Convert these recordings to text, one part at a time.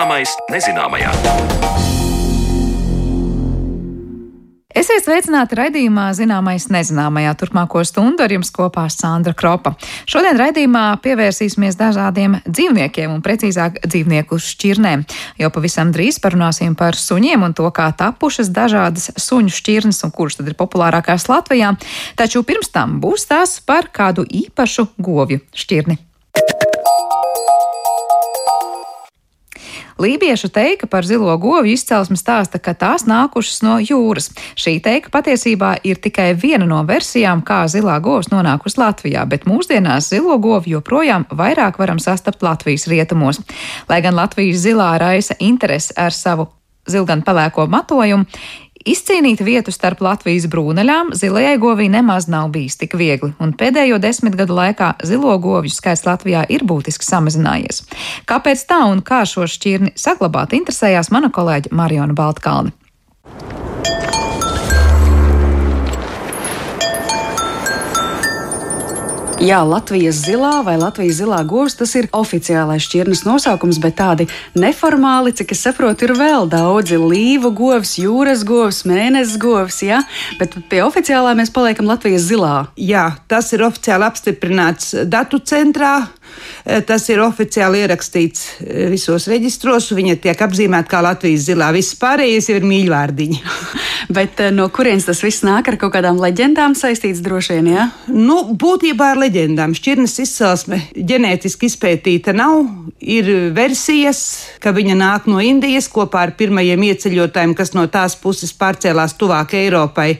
Zināmais nezināmajā. Esiet sveicināti raidījumā Zināmais nezināmajā turpmāko stundu ar jums kopā Sandra Kropa. Šodien raidījumā pievērsīsimies dažādiem dzīvniekiem un precīzāk dzīvnieku šķirnēm. Jau pavisam drīz parunāsim par suņiem un to, kā tapušas dažādas suņu šķirnes un kuras tad ir populārākās Latvijā. Taču pirms tam būs tās par kādu īpašu govju šķirni. Lībiešu teika par zilo govju izcelsmi stāsta, ka tās nākušas no jūras. Šī teika patiesībā ir tikai viena no versijām, kā zilā govs nonākusi Latvijā, bet mūsdienās zilo govju joprojām vairāk varam sastapt Latvijas rietumos. Lai gan Latvijas zilā raisa interesi ar savu zilgan pelēko matojumu, Izcīnīt vietu starp Latvijas brūnaļām zilajai govī nemaz nav bijis tik viegli, un pēdējo desmit gadu laikā zilo govju skaits Latvijā ir būtiski samazinājies. Kāpēc tā un kā šo šķirni saglabāt, interesējās mana kolēģa Mariona Baltkalne. Jā, Latvijas zilā vai Latvijas zilā govs tas ir oficiālais šķirnes nosaukums, bet tādi neformāli, cik es saprotu, ir vēl daudzi. Līva govs, jūras govs, mēnesis govs, jā, bet pie oficiālā mēs paliekam Latvijas zilā. Jā, tas ir oficiāli apstiprināts datu centrā. Tas ir oficiāli ierakstīts visos reģistros. Viņa tiek apzīmēta kā Latvijas zilā. Viss pārējais ir mīļvārdiņi. Bet no kurienes tas viss nāk ar kaut kādām leģendām saistīts droši vien? Ja? Nu, būtībā ar leģendām. Šķirnes izcelsme ģenētiski izpētīta nav. Ir versijas, ka viņa nāk no Indijas kopā ar pirmajiem ieceļotājiem, kas no tās puses pārcēlās tuvāk Eiropai.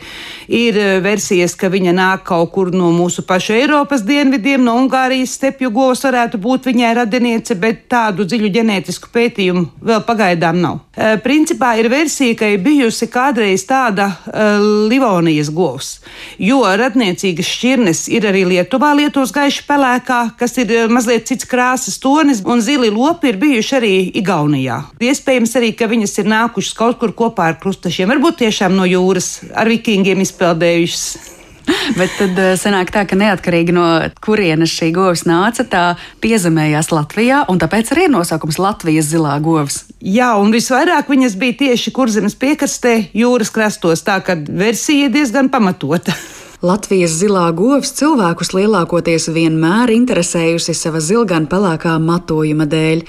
Ir versijas, ka viņa nāk kaut kur no mūsu pašu Eiropas dienvidiem, no Ungārijas stepju govs varētu būt viņai radiniece, bet tādu dziļu ģenētisku pētījumu vēl pagaidām nav. E, principā ir versija, ka ir bijusi kādreiz tāda uh, Livonijas govs, jo radniecīgas šķirnes ir arī Lietuvā Lietuvas gaiši pelēkā, kas ir mazliet cits krāsas tonis, un zili lopi ir bijuši arī Igaunijā. Iespējams arī, ka viņas ir nākušas kaut kur kopā ar krustašiem, varbūt tiešām no jūras ar vikingiem izpeldējušas. Bet tad eh, sanāk tā, ka neatkarīgi no kurienes šī govs nāca, tā piezemējās Latvijā, un tāpēc arī ir nosaukums Latvijas zilā govs. Jā, un visvairāk viņas bija tieši kurzemes piekrastē, jūras krastos, tā ka versija diezgan pamatota. Latvijas zilā govs cilvēkus lielākoties vienmēr interesējusi sava zilgan pelēkā matojuma dēļ.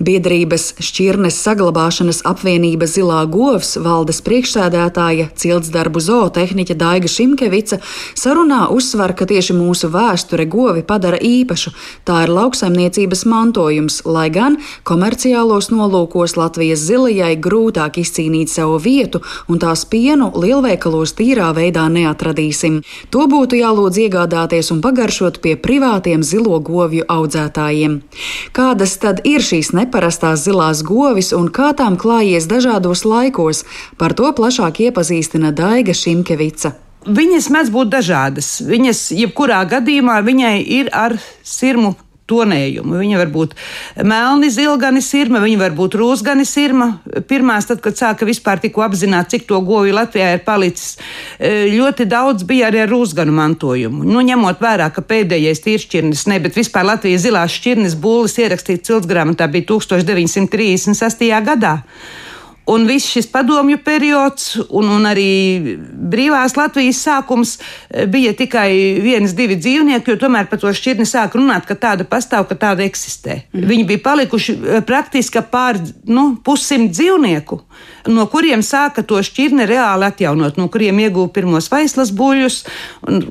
Biedrības šķirnes saglabāšanas apvienība Zilā govs valdes priekšsēdētāja ciltsdarbu zootehniķa Daiga Šimkevica sarunā uzsver, ka tieši mūsu vēsture govi padara īpašu. Tā ir lauksaimniecības mantojums, lai gan komerciālos nolūkos Latvijas zilajai grūtāk izcīnīt savu vietu un tās pienu lielveikalos tīrā veidā neatradīsim. To būtu jālūdz iegādāties un pagaršot pie privātiem zilo govju audzētājiem. Kādas tad ir šīs neparastās zilās govis un kā tām klājies dažādos laikos, par to plašāk iepazīstina Daiga Šimkevica. Viņas mēdz būt dažādas. Viņas, jebkurā gadījumā, viņai ir ar sirmu tonējumu. Viņa var būt melni, zilgani sirma, viņa var būt rūsgani sirma. Pirmās, tad, kad sāka vispār tikko apzināt, cik to govju Latvijā ir palicis, e, ļoti daudz bija arī ar rūsganu mantojumu. Nu, ņemot vērā, ka pēdējais tīršķirnis, ne, bet vispār Latvijas zilās šķirnes būlis ierakstīts ciltsgrāmatā bija 1936. gadā. Un viss šis padomju periods un, un arī brīvās Latvijas sākums eh, bija tikai viens, divi dzīvnieki, jo tomēr par to šķirni sāk runāt, ka tāda pastāv, ka tāda eksistē. Mm. Viņi bija palikuši eh, praktiski pār nu, pussimt dzīvnieku no kuriem sāka to šķirni reāli atjaunot, no kuriem ieguva pirmos vaislas buļļus,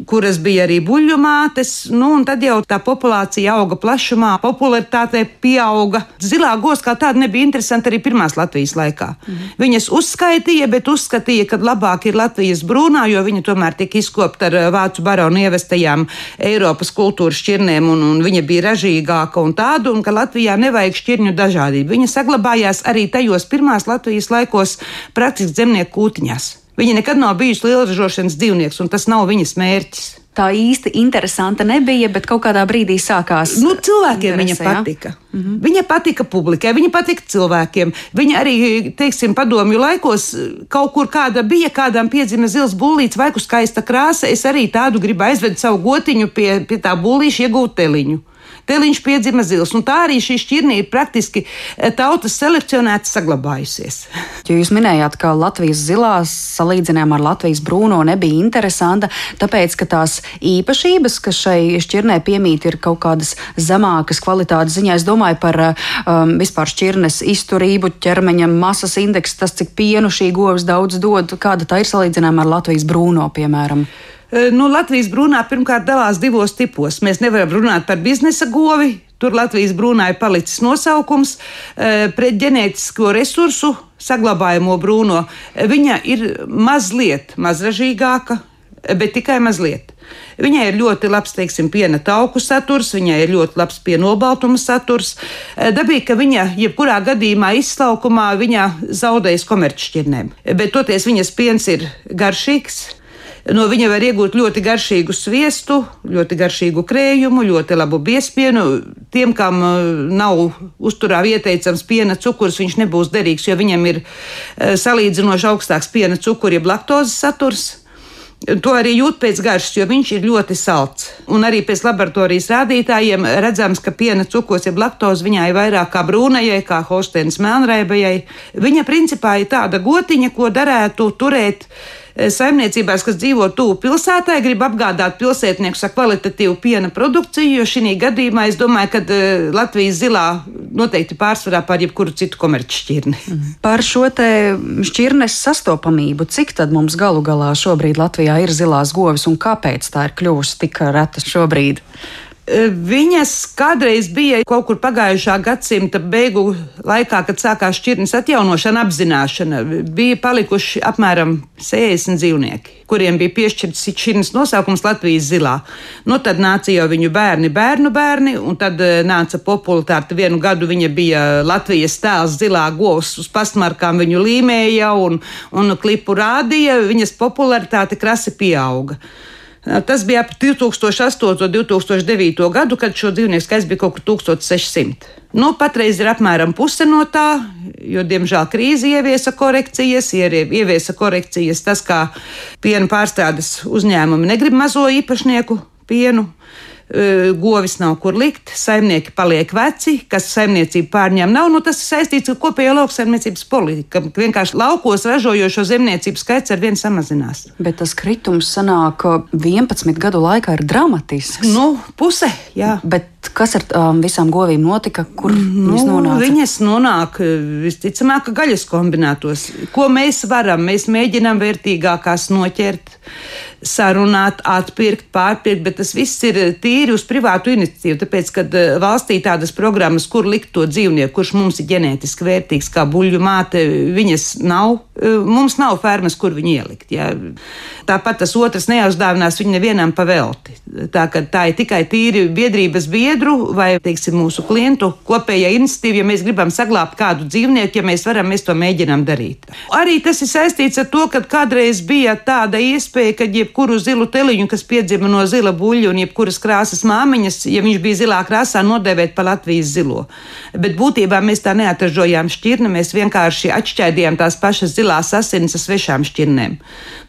kuras bija arī buļļu mātes. Nu, tad jau tā populācija auga plašumā, popularitāte pieauga. Zilā gosa kā tāda nebija interesanta arī pirmās Latvijas laikā. Mhm. Viņas uzskaitīja, bet uzskatīja, ka labāk ir Latvijas brūnā, jo viņa tomēr tika izkopta ar vācu baronu ievestajām Eiropas kultūras šķirnēm, un, un viņa bija ražīgāka un tāda, un ka Latvijā nevajag šķirņu dažādību. Viņa saglabājās arī tajos pirmās Latvijas laikos praktiski zemnieku kūtiņās. Viņa nekad nav bijusi lielražošanas dzīvnieks, un tas nav viņas mērķis. Tā īsti interesanta nebija, bet kaut kādā brīdī sākās. Nu, cilvēkiem viņa patika. Mm -hmm. Viņa patika publikai, viņa patika cilvēkiem. Viņa arī, teiksim, padomju laikos kaut kur kāda bija, kādām piedzima zils bullīts vai skaista krāsa. Es arī tādu gribu aizvest savu gotiņu pie, pie tā bullīša, iegūt teliņu. Teliņš piedzima zils. Un tā arī šī šķirne ir praktiski eh, tautas selekcionēta saglabājusies. Jo jūs minējāt, ka Latvijas zilās salīdzinājumā ar Latvijas brūno nebija interesanta, tāpēc, ka tās īpašības, kas šai šķirnē piemīt, ir kaut kādas zemākas kvalitātes ziņā. Es domāju par um, vispār šķirnes izturību, ķermeņa masas indeksu, tas, cik pienu šī govs daudz dod, kāda tā ir salīdzinājumā ar Latvijas brūno, piemēram. Nu, Latvijas brūnā pirmkārt dalās divos tipos. Mēs nevaram runāt par biznesa govi. Tur Latvijas brūnā ir palicis nosaukums pret ģenētisko resursu saglabājamo brūno. Viņa ir mazliet mazražīgāka, bet tikai mazliet. Viņai ir ļoti labs, teiksim, piena tauku saturs, viņai ir ļoti labs pienobaltuma saturs. Dabīgi, ka viņa jebkurā gadījumā izslaukumā viņa zaudējas komerčšķirnēm, bet toties viņas piens ir garšīgs. No viņa var iegūt ļoti garšīgu sviestu, ļoti garšīgu krējumu, ļoti labu biespienu. Tiem, kam uh, nav uzturā ieteicams piena cukurs, viņš nebūs derīgs, jo viņam ir uh, salīdzinoši augstāks piena cukura, jeb laktozes saturs. To arī jūt pēc garšas, jo viņš ir ļoti salds. Un arī pēc laboratorijas rādītājiem redzams, ka piena cukurs, jeb laktoze, viņai ir vairāk kā brūnajai, kā holsteinas melnraibajai. Viņa principā ir tāda gotiņa, ko darētu turēt saimniecībās, kas dzīvo tuvu pilsētai, grib apgādāt pilsētniekus ar kvalitatīvu piena produkciju, jo šī gadījumā es domāju, ka uh, Latvijas zilā noteikti pārsvarā pār jebkuru citu komerčšķirni. Mhm. Par šo te šķirnes sastopamību, cik tad mums galu galā šobrīd Latvijā ir zilās govis un kāpēc tā ir kļuvusi tik reta šobrīd? Viņas kādreiz bija kaut kur pagājušā gadsimta beigu laikā, kad sākās šķirnes atjaunošana, apzināšana. Bija palikuši apmēram 60 dzīvnieki, kuriem bija piešķirts šķirnes nosaukums Latvijas zilā. Nu, tad nāca jau viņu bērni, bērnu bērni, un tad nāca popularitāte. Vienu gadu viņa bija Latvijas tēls zilā govs, uz pastmarkām viņu līmēja un, un klipu rādīja. Viņas popularitāte krasi pieauga. Tas bija ap 2008. un 2009. gadu, kad šo dzīvnieku skaits bija kaut kur 1600. Nu, patreiz ir apmēram puse no tā, jo, diemžēl, krīze ieviesa korekcijas, ieviesa korekcijas tas, kā piena pārstādes uzņēmumi negrib mazo īpašnieku pienu govis nav kur likt, saimnieki paliek veci, kas saimniecību pārņem nav. Nu, tas ir saistīts ar kopējo lauksaimniecības politiku. Vienkārši laukos ražojošo zemniecību skaits ar vien samazinās. Bet tas kritums sanāk 11 gadu laikā ir dramatisks. Nu, puse, jā. Bet kas ar um, visām govīm notika? Kur nu, viņas nonāca? Viņas nonāk visticamāk gaļas kombinātos. Ko mēs varam? Mēs mēģinām vērtīgākās noķert sarunāt, atpirkt, pārpirkt, bet tas viss ir tīri uz privātu iniciatīvu. Tāpēc, kad eh, valstī tādas programmas, kur likt to dzīvnieku, kurš mums ir ģenētiski vērtīgs, kā buļļu māte, viņas nav. Eh, mums nav fermas, kur viņu ielikt. Jā. Tāpat tas otrs neuzdāvinās viņu nevienam pavelti. Tā, tā ir tikai tīri biedrības biedru vai teiksim, mūsu klientu kopējā iniciatīva. Ja mēs gribam saglabāt kādu dzīvnieku, ja mēs varam, mēs to mēģinām darīt. Arī tas ir saistīts ar to, ka kādreiz bija tāda iespēja, ka jebkuru zilu teliņu, kas piedzima no zila buļļa un jebkuras krāsas māmiņas, ja viņš bija zilā krāsā, nodēvēt par Latvijas zilo. Bet būtībā mēs tā neatražojām šķirni, mēs vienkārši atšķaidījām tās pašas zilās asins ar svešām šķirnēm.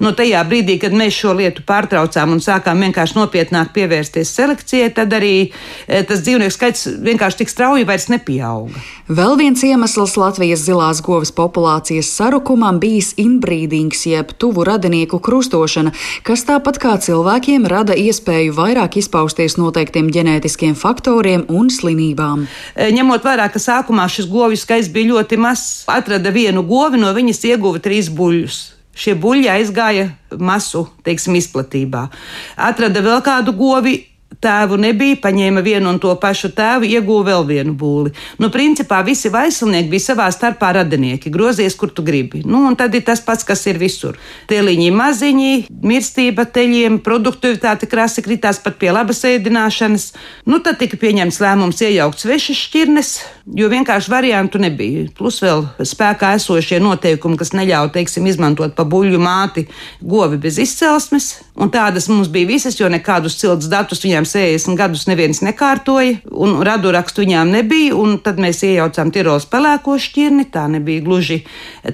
No tajā brīdī kad mēs šo lietu pārtraucām un sākām vienkārši nopietnāk pievērsties selekcijai, tad arī eh, tas dzīvnieku skaits vienkārši tik strauji vairs nepieauga. Vēl viens iemesls Latvijas zilās govis populācijas sarukumam bijis inbrīdings, jeb tuvu radinieku krustošana, kas tāpat kā cilvēkiem rada iespēju vairāk izpausties noteiktiem ģenētiskiem faktoriem un slimībām. Eh, ņemot vērā, ka sākumā šis govju skaits bija ļoti mazs, atrada vienu govi, no viņas ieguva trīs buļļus. Šie buļļi aizgāja masu teiksim, izplatībā. Atrada vēl kādu govi, tēvu nebija, paņēma vienu un to pašu tēvu, ieguva vēl vienu būli. Nu, principā visi vaislinieki bija savā starpā radinieki, grozies, kur tu gribi. Nu, un tad ir tas pats, kas ir visur. Tēliņi maziņi, mirstība teļiem, produktivitāte krasi kritās pat pie labas ēdināšanas. Nu, tad tika pieņemts lēmums iejaukt svešas šķirnes, jo vienkārši variantu nebija. Plus vēl spēkā esošie noteikumi, kas neļauj, teiksim, izmantot pa buļļu māti govi bez izcelsmes. Un tādas mums bija visas, jo nekādus cilts datus viņām 60 gadus neviens nekārtoja, un radu rakstu viņām nebija. Tad mēs iejaucām Tirolas pelēko šķirni. Tā nebija gluži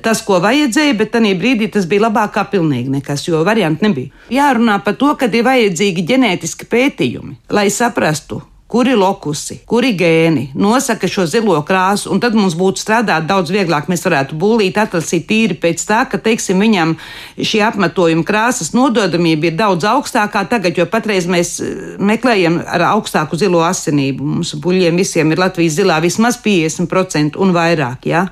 tas, ko vajadzēja, bet tajā brīdī tas bija labāk kā pilnīgi nekas, jo variantu nebija. Jārunā par to, ka ir vajadzīgi ģenētiski pētījumi, lai saprastu, kuri lokusi, kuri gēni nosaka šo zilo krāsu, un tad mums būtu strādāt daudz vieglāk. Mēs varētu būlīt, atlasīt tīri pēc tā, ka, teiksim, viņam šī apmetojuma krāsas nododamība ir daudz augstākā tagad, jo patreiz mēs eh, meklējam ar augstāku zilo asinību. Mums buļļiem visiem ir Latvijas zilā vismaz 50% un vairāk. Ja?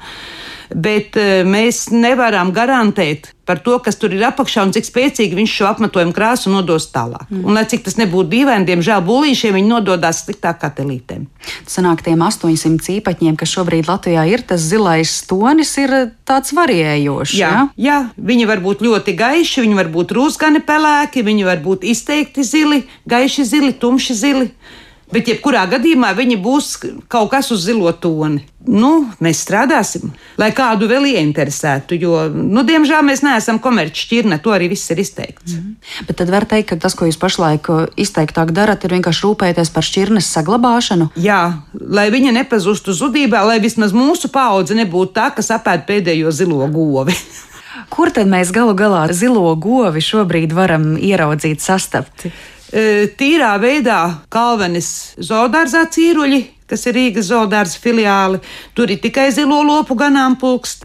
Bet eh, mēs nevaram garantēt par to, kas tur ir apakšā un cik spēcīgi viņš šo apmetojumu krāsu nodos tālāk. Mm. Un, lai cik tas nebūtu dīvaini, diemžēl būlīšiem viņi nododas sliktāk katelītēm. Sanāk, tiem 800 īpaņiem, kas šobrīd Latvijā ir, tas zilais tonis ir tāds variējošs. Jā, ja? jā, viņi var būt ļoti gaiši, viņi var būt rūsgani pelēki, viņi var būt izteikti zili, gaiši zili, tumši zili. Bet, jebkurā gadījumā, viņi būs kaut kas uz zilo toni. Nu, mēs strādāsim, lai kādu vēl ieinteresētu, jo, nu, diemžēl, mēs neesam komerci šķirne, to arī viss ir izteikts. Mm -hmm. Bet tad var teikt, ka tas, ko jūs pašlaik uh, izteiktāk darat, ir vienkārši rūpēties par šķirnes saglabāšanu. Jā, lai viņa nepazustu zudībā, lai vismaz mūsu paudze nebūtu tā, kas apēd pēdējo zilo govi. Kur tad mēs galu galā zilo govi šobrīd varam ieraudzīt, sastapt? Tīrā veidā Kalvenes zoodārzā cīruļi, kas ir Rīgas zoodārza filiāli, tur ir tikai zilo lopu ganāmpulks.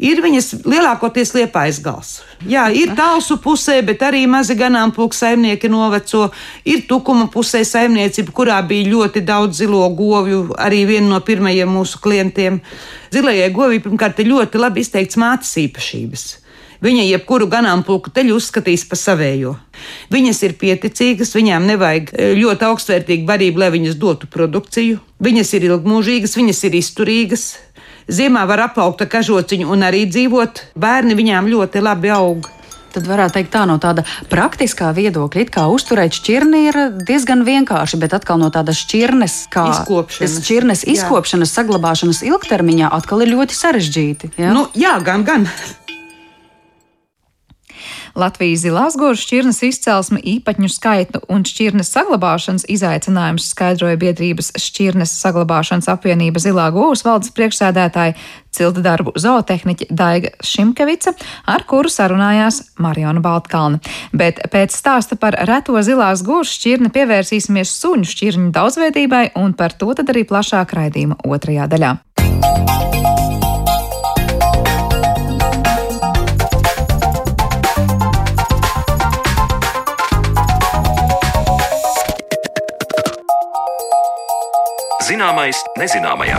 Ir viņas lielākoties liepais gals. Jā, ir tālsu pusē, bet arī mazi ganāmpulku saimnieki noveco. Ir tukuma pusē saimniecība, kurā bija ļoti daudz zilo govju, arī viena no pirmajiem mūsu klientiem. Zilajai govī pirmkārt ir ļoti labi izteikts mātes īpašības. Viņa jebkuru ganāmpulku teļu uzskatīs par savējo. Viņas ir pieticīgas, viņām nevajag e, ļoti augstvērtīgu barību, lai viņas dotu produkciju. Viņas ir ilgmūžīgas, viņas ir izturīgas. Ziemā var apaugt kažociņu un arī dzīvot. Bērni viņām ļoti labi aug. Tad varētu teikt, tā no tāda praktiskā viedokļa, it kā uzturēt šķirni ir diezgan vienkārši, bet atkal no tādas šķirnes, kā izkopšanas, šķirnes izkopšanas, saglabāšanas ilgtermiņā, atkal ir ļoti sarežģīti. Ja? Nu, jā, gan, gan. Latvijas zilās gožu šķirnes izcelsme, īpaņu skaitu un šķirnes saglabāšanas izaicinājumus skaidroja biedrības šķirnes saglabāšanas apvienība Zilā govs valdes priekšsēdētāja cilda darbu zootehniķa Daiga Šimkevica, ar kuru sarunājās Mariona Baltkalna. Bet pēc stāsta par reto zilās gožu šķirni pievērsīsimies suņu šķirņu daudzveidībai un par to tad arī plašāk raidījuma otrajā daļā. Zināmais nezināmajā.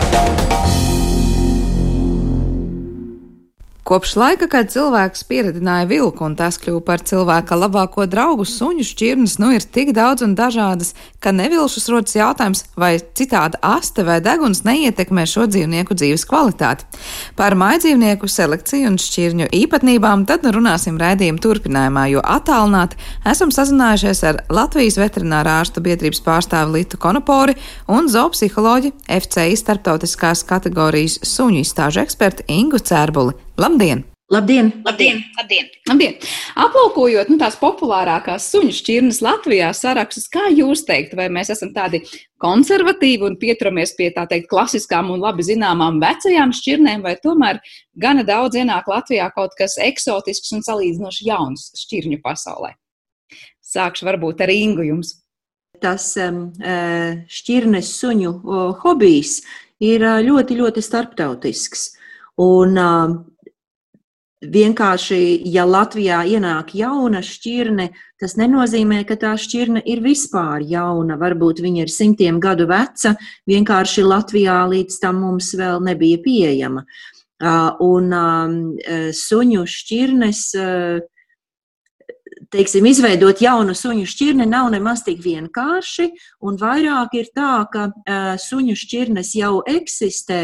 Kopš laika, kad cilvēks pieredzināja vilku un tas kļuva par cilvēka labāko draugu, suņu šķirnes nu ir tik daudz un dažādas, ka nevilšus rodas jautājums, vai citāda aste vai deguns neietekmē šo dzīvnieku dzīves kvalitāti. Par mājdzīvnieku selekciju un šķirņu īpatnībām tad runāsim raidījuma turpinājumā, jo attālināti esam sazinājušies ar Latvijas veterinārā ārstu biedrības pārstāvi Litu Konopori un zoopsiholoģi FCI starptautiskās kategorijas suņu izstāžu eksperti Ingu Cērbuli. Labdien! Labdien! Labdien! Labdien! Labdien. Aplūkojot nu, tās populārākās suņu šķirnes Latvijā sarakstus, kā jūs teikt, vai mēs esam tādi konservatīvi un pieturamies pie tā teikt klasiskām un labi zināmām vecajām šķirnēm, vai tomēr gana daudz ienāk Latvijā kaut kas eksotisks un salīdzinoši jauns šķirņu pasaulē? Sākšu varbūt ar Ingu jums. Tas um, šķirnes suņu hobijs ir ļoti, ļoti starptautisks. Un vienkārši, ja Latvijā ienāk jauna šķirne, tas nenozīmē, ka tā šķirne ir vispār jauna. Varbūt viņa ir simtiem gadu veca, vienkārši Latvijā līdz tam mums vēl nebija pieejama. Un suņu šķirnes teiksim, izveidot jaunu suņu šķirni nav nemaz tik vienkārši, un vairāk ir tā, ka uh, suņu šķirnes jau eksistē,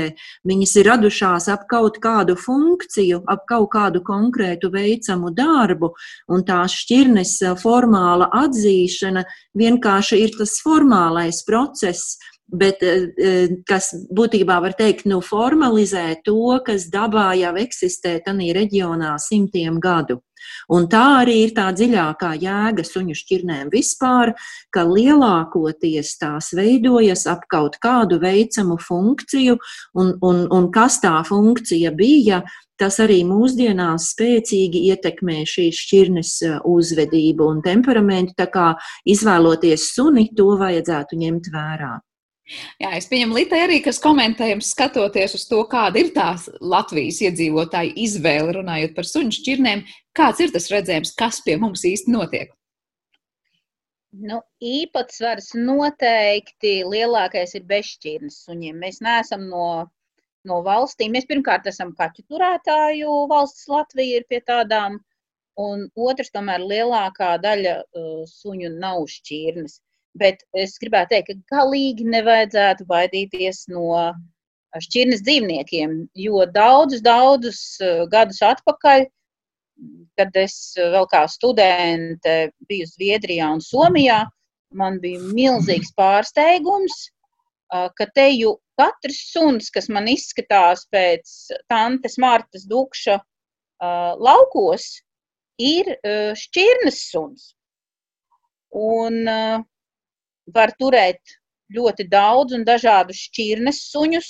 viņas ir radušās ap kaut kādu funkciju, ap kaut kādu konkrētu veicamu darbu, un tā šķirnes formāla atzīšana vienkārši ir tas formālais process, bet kas būtībā var teikt, nu, formalizē to, kas dabā jau eksistē tanī reģionā simtiem gadu. Un tā arī ir tā dziļākā jēga suņu šķirnēm vispār, ka lielākoties tās veidojas ap kaut kādu veicamu funkciju, un, un, un kas tā funkcija bija, tas arī mūsdienās spēcīgi ietekmē šīs šķirnes uh, uzvedību un temperamentu. Tā kā izvēloties suni, to vajadzētu ņemt vērā. Jā, es pieņemu Litai arī, kas komentējums skatoties uz to, kāda ir tā Latvijas iedzīvotāja izvēle runājot par suņu šķirnēm. Kāds ir tas redzējums, kas pie mums īsti notiek? Nu, īpatsvars noteikti lielākais ir bezšķirnes suņiem. Mēs neesam no, no valstīm. Mēs pirmkārt esam kaķu turētāju valsts, Latvija ir pie tādām, un otrs, tomēr lielākā daļa uh, suņu nav šķirnes. Bet es gribētu teikt, ka galīgi nevajadzētu baidīties no šķirnes dzīvniekiem, jo daudzus, daudzus eh, gadus atpakaļ, kad es vēl kā studente biju Zviedrijā un Somijā, man bija milzīgs pārsteigums, eh, ka te jau katrs suns, kas man izskatās pēc tantes Martas Dukša eh, laukos, ir šķirnes suns. Un uh, var turēt ļoti daudz un dažādus šķirnes suņus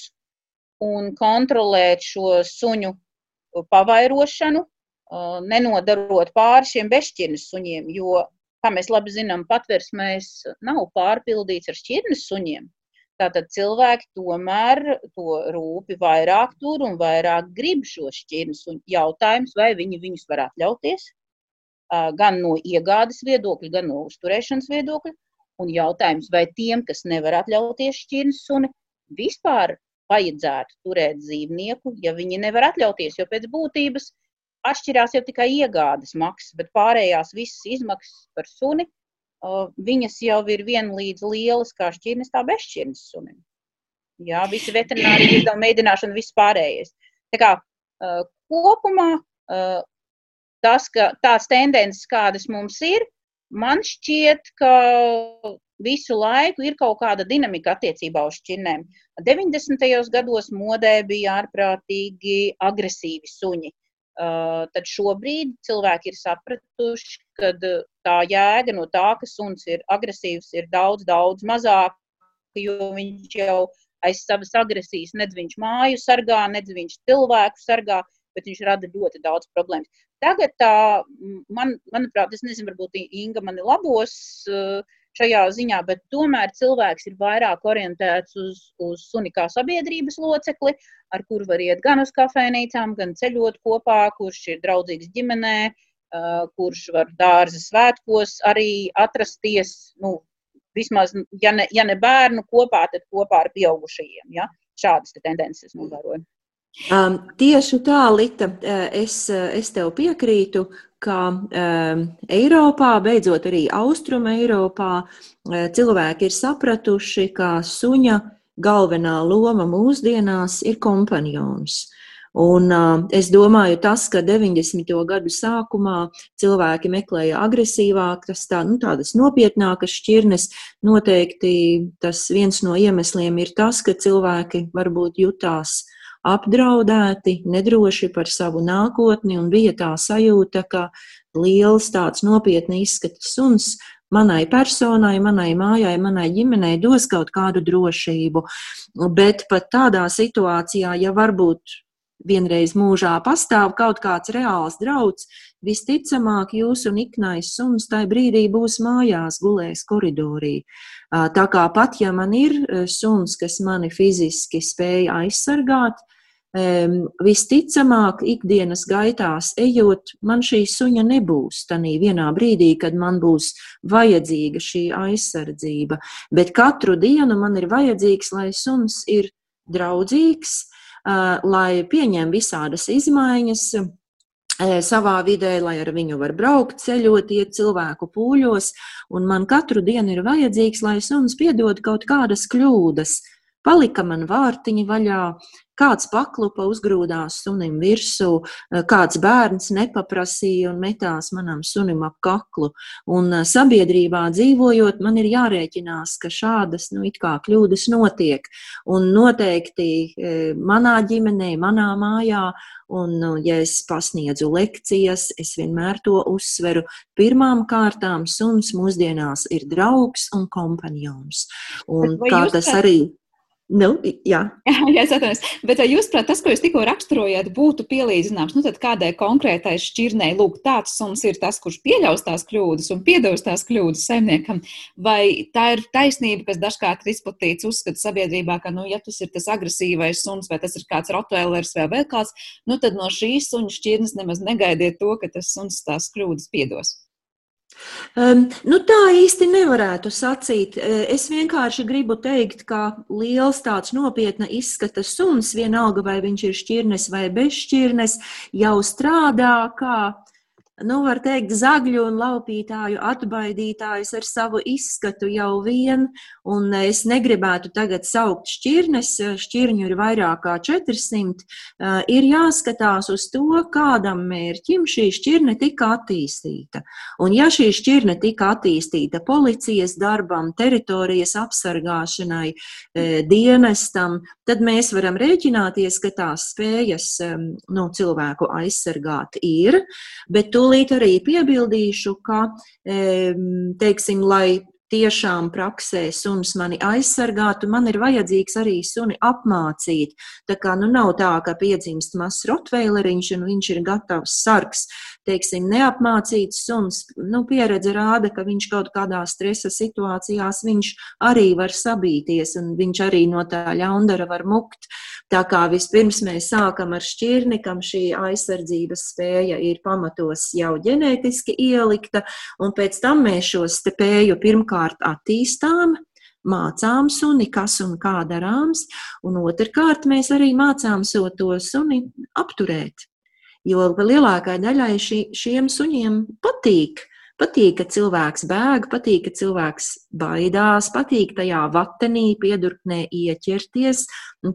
un kontrolēt šo suņu pavairošanu, nenodarot pāri šiem bezšķirnes suņiem, jo, kā mēs labi zinām, patversmēs nav pārpildīts ar šķirnes suņiem. Tātad cilvēki tomēr to rūpi vairāk tur un vairāk grib šo šķirnes suņu. Jautājums, vai viņi viņus var atļauties, gan no iegādes viedokļa, gan no uzturēšanas viedokļa. Un jautājums, vai tiem, kas nevar atļauties šķirnes suni, vispār vajadzētu turēt dzīvnieku, ja viņi nevar atļauties, jo pēc būtības atšķirās jau tikai iegādes maksas, bet pārējās visas izmaksas par suni, viņas jau ir vienlīdz lielas kā šķirnes, tā bezšķirnes sunim. Jā, visi veterināri izdevumi, mēģināšana, viss pārējais. Tā kā kopumā tas, ka tās tendences, kādas mums ir, Man šķiet, ka visu laiku ir kaut kāda dinamika attiecībā uz šķirnēm. 90. gados modē bija ārprātīgi agresīvi suņi. Uh, tad šobrīd cilvēki ir sapratuši, ka tā jēga no tā, ka suns ir agresīvs, ir daudz, daudz mazāka, jo viņš jau aiz savas agresijas nedz viņš māju sargā, nedz viņš cilvēku sargā, bet viņš rada ļoti daudz problēmas. Tagad tā, man, manuprāt, es nezinu, varbūt Inga mani labos šajā ziņā, bet tomēr cilvēks ir vairāk orientēts uz, uz suni kā sabiedrības locekli, ar kuru var iet gan uz kafejnīcām, gan ceļot kopā, kurš ir draudzīgs ģimenē, kurš var dārza svētkos arī atrasties, nu, vismaz, ja ne, ja ne bērnu kopā, tad kopā ar pieaugušajiem. Ja? Šādas tendences novēroju. Um, tieši tā, Lita, uh, es, uh, es tev piekrītu, ka um, Eiropā, beidzot arī Austrum Eiropā, uh, cilvēki ir sapratuši, ka suņa galvenā loma mūsdienās ir kompanjons. Un, uh, es domāju, tas, ka 90. gadu sākumā cilvēki meklēja agresīvākas, tā, nu, tādas nopietnākas šķirnes, noteikti tas viens no iemesliem ir tas, ka cilvēki varbūt jutās uh, apdraudēti, nedroši par savu nākotni, un bija tā sajūta, ka liels tāds nopietni izskata suns manai personai, manai mājai, manai ģimenei dos kaut kādu drošību. Bet pat tādā situācijā, ja varbūt vienreiz mūžā pastāv kaut kāds reāls drauds, visticamāk jūsu niknais suns tajā brīdī būs mājās, gulēs koridorī. Tā kā pat ja man ir suns, kas mani fiziski spēja aizsargāt, visticamāk, ikdienas gaitās ejot, man šī suņa nebūs tanī vienā brīdī, kad man būs vajadzīga šī aizsardzība. Bet katru dienu man ir vajadzīgs, lai suns ir draudzīgs, lai pieņem visādas izmaiņas, savā vidē, lai ar viņu var braukt, ceļot, iet cilvēku pūļos, un man katru dienu ir vajadzīgs, lai suns piedod kaut kādas kļūdas. Palika man vārtiņi vaļā, kāds paklupa uzgrūdās sunim virsū, eh, kāds bērns nepaprasīja un metās manam sunim ap kaklu. Un eh, sabiedrībā dzīvojot, man ir jārēķinās, ka šādas, nu, it kā kļūdas notiek. Un noteikti eh, manā ģimenē, manā mājā, un, nu, ja es pasniedzu lekcijas, es vienmēr to uzsveru. Pirmām kārtām suns mūsdienās ir draugs un kompanjons. Un kā tas arī Nu, jā, jā es atvainojos. Bet vai jūs, prāt, tas, ko jūs tikko raksturojāt, būtu pielīdzināms nu, kādai konkrētai šķirnei? Lūk, tāds suns ir tas, kurš pieļaus tās kļūdas un piedos tās kļūdas saimniekam. Vai tā ir taisnība, kas dažkārt ir izplatīts uzskats sabiedrībā, ka, nu, ja tas ir tas agresīvais suns vai tas ir kāds rotvēlers vai vēl kāds, nu, tad no šīs suņa šķirnes nemaz negaidiet to, ka tas suns tās kļūdas piedos. Um, nu, tā īsti nevarētu sacīt. Es vienkārši gribu teikt, ka liels tāds nopietna izskata suns, vienalga vai viņš ir šķirnes vai bezšķirnes, jau strādā kā nu, var teikt, zagļu un laupītāju atbaidītājs ar savu izskatu jau vien, un es negribētu tagad saukt šķirnes, šķirņu ir vairāk kā 400, eh, ir jāskatās uz to, kādam mērķim šī šķirne tika attīstīta. Un ja šī šķirne tika attīstīta policijas darbam, teritorijas apsargāšanai, dienestam, tad mēs varam rēķināties, ka tās spējas nu, cilvēku aizsargāt ir, bet Tūlīt arī piebildīšu, ka, teiksim, lai tiešām praksē suns mani aizsargātu, man ir vajadzīgs arī suni apmācīt. Tā kā nu nav tā, ka piedzimst mazs rotveileriņš un viņš ir gatavs sargs. Teiksim, neapmācīts suns, nu, pieredze rāda, ka viņš kaut kādā stresa situācijās viņš arī var sabīties un viņš arī no tā ļaundara var mukt. Tā kā vispirms mēs sākam ar šķirni, kam šī aizsardzības spēja ir pamatos jau ģenētiski ielikta, un pēc tam mēs šo spēju pirmkārt attīstām, mācām suni, kas un kā darāms, un otrkārt mēs arī mācām so to suni apturēt. Jo lielākai daļai šī, šiem suņiem patīk Patīk, ka cilvēks bēg, patīk, ka cilvēks baidās, patīk tajā vatenī, piedurknē ieķerties.